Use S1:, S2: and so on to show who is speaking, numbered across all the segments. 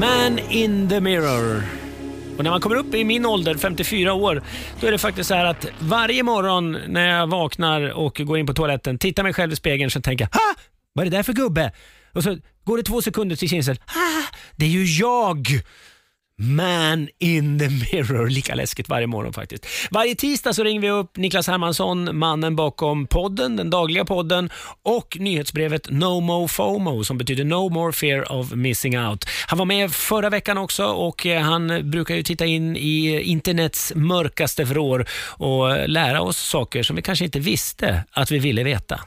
S1: Man in the mirror. Och när man kommer upp i min ålder, 54 år, då är det faktiskt så här att varje morgon när jag vaknar och går in på toaletten, tittar mig själv i spegeln och tänker ha! Vad är det där för gubbe? Och så går det två sekunder till kinsel. Ah, det är ju jag! Man in the mirror. Lika läskigt varje morgon faktiskt. Varje tisdag så ringer vi upp Niklas Hermansson, mannen bakom podden, den dagliga podden och nyhetsbrevet No Mo FOMO som betyder No More Fear of Missing Out. Han var med förra veckan också och eh, han brukar ju titta in i internets mörkaste vrår och lära oss saker som vi kanske inte visste att vi ville veta.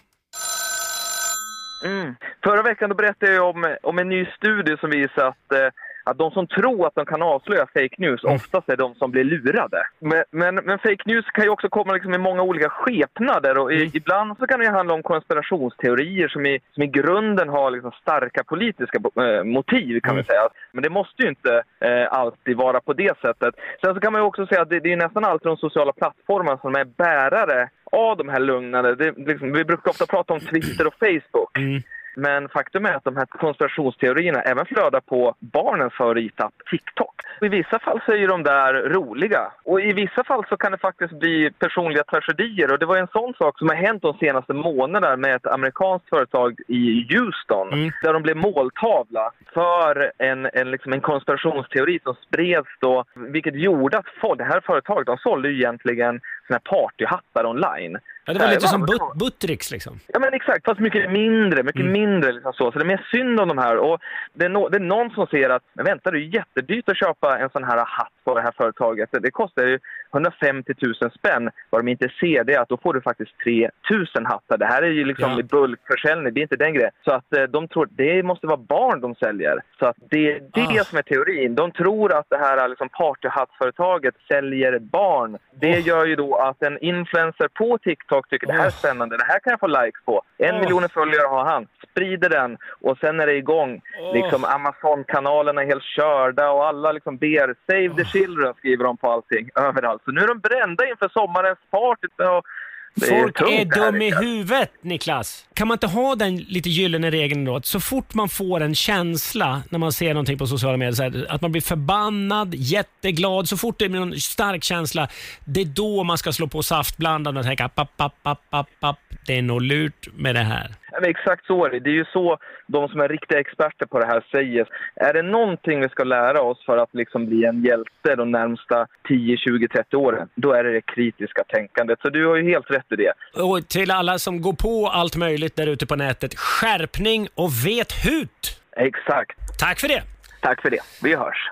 S2: Mm. Förra veckan då berättade jag om, om en ny studie som visar att eh, att de som tror att de kan avslöja fake news mm. oftast är de som blir lurade. Men, men, men fake news kan ju också komma liksom i många olika skepnader och i, mm. ibland så kan det handla om konspirationsteorier som i, som i grunden har liksom starka politiska eh, motiv kan mm. man säga. Men det måste ju inte eh, alltid vara på det sättet. Sen så kan man ju också säga att det, det är nästan alltid de sociala plattformarna som är bärare av de här lugnande. Det, liksom, vi brukar ofta prata om Twitter och Facebook. Mm. Men faktum är att de här konspirationsteorierna även flödar på barnens favoritapp TikTok. I vissa fall så är de där roliga och i vissa fall så kan det faktiskt bli personliga tragedier och det var en sån sak som har hänt de senaste månaderna med ett amerikanskt företag i Houston mm. där de blev måltavla för en, en, liksom en konspirationsteori som spreds då vilket gjorde att folk, det här företaget de sålde ju egentligen såna partyhattar online
S1: Ja, det var lite som but Buttricks liksom.
S2: Ja, men exakt. Fast mycket mindre. Mycket mm. mindre liksom så. Så det är mer synd om de här. Och det är, no det är någon som ser att, men vänta, det är jättedyrt att köpa en sån här hatt på det här företaget. Det kostar ju 150 000 spänn. Vad de inte ser det är att då får du faktiskt 3 000 hattar. Det här är ju liksom ja. bulkförsäljning, det är inte den grejen. Så att eh, de tror det måste vara barn de säljer. Så att det är det ah. som är teorin. De tror att det här liksom partyhattföretaget säljer barn. Det oh. gör ju då att en influencer på TikTok tycker oh. det här är spännande, det här kan jag få likes på. En oh. miljon följare har han. Sprider den och sen är det igång. Liksom Amazon-kanalerna är helt körda och alla liksom ber “Save the children” skriver de på allting överallt. Så nu är de brända inför sommarens party. Och
S1: Folk är, är dum i huvudet, Niklas. Kan man inte ha den lite gyllene regeln då? Att så fort man får en känsla när man ser någonting på sociala medier, här, att man blir förbannad, jätteglad, så fort det blir en stark känsla, det är då man ska slå på saftblandaren och tänka app, app, app, app, app, det är nog lurt med det här.
S2: Exakt så är det. Det är ju så de som är riktiga experter på det här säger. Är det någonting vi ska lära oss för att liksom bli en hjälte de närmsta 10, 20, 30 åren, då är det det kritiska tänkandet. Så du har ju helt rätt i det.
S1: Och till alla som går på allt möjligt där ute på nätet, skärpning och vet hut!
S2: Exakt.
S1: Tack för det!
S2: Tack för det. Vi hörs.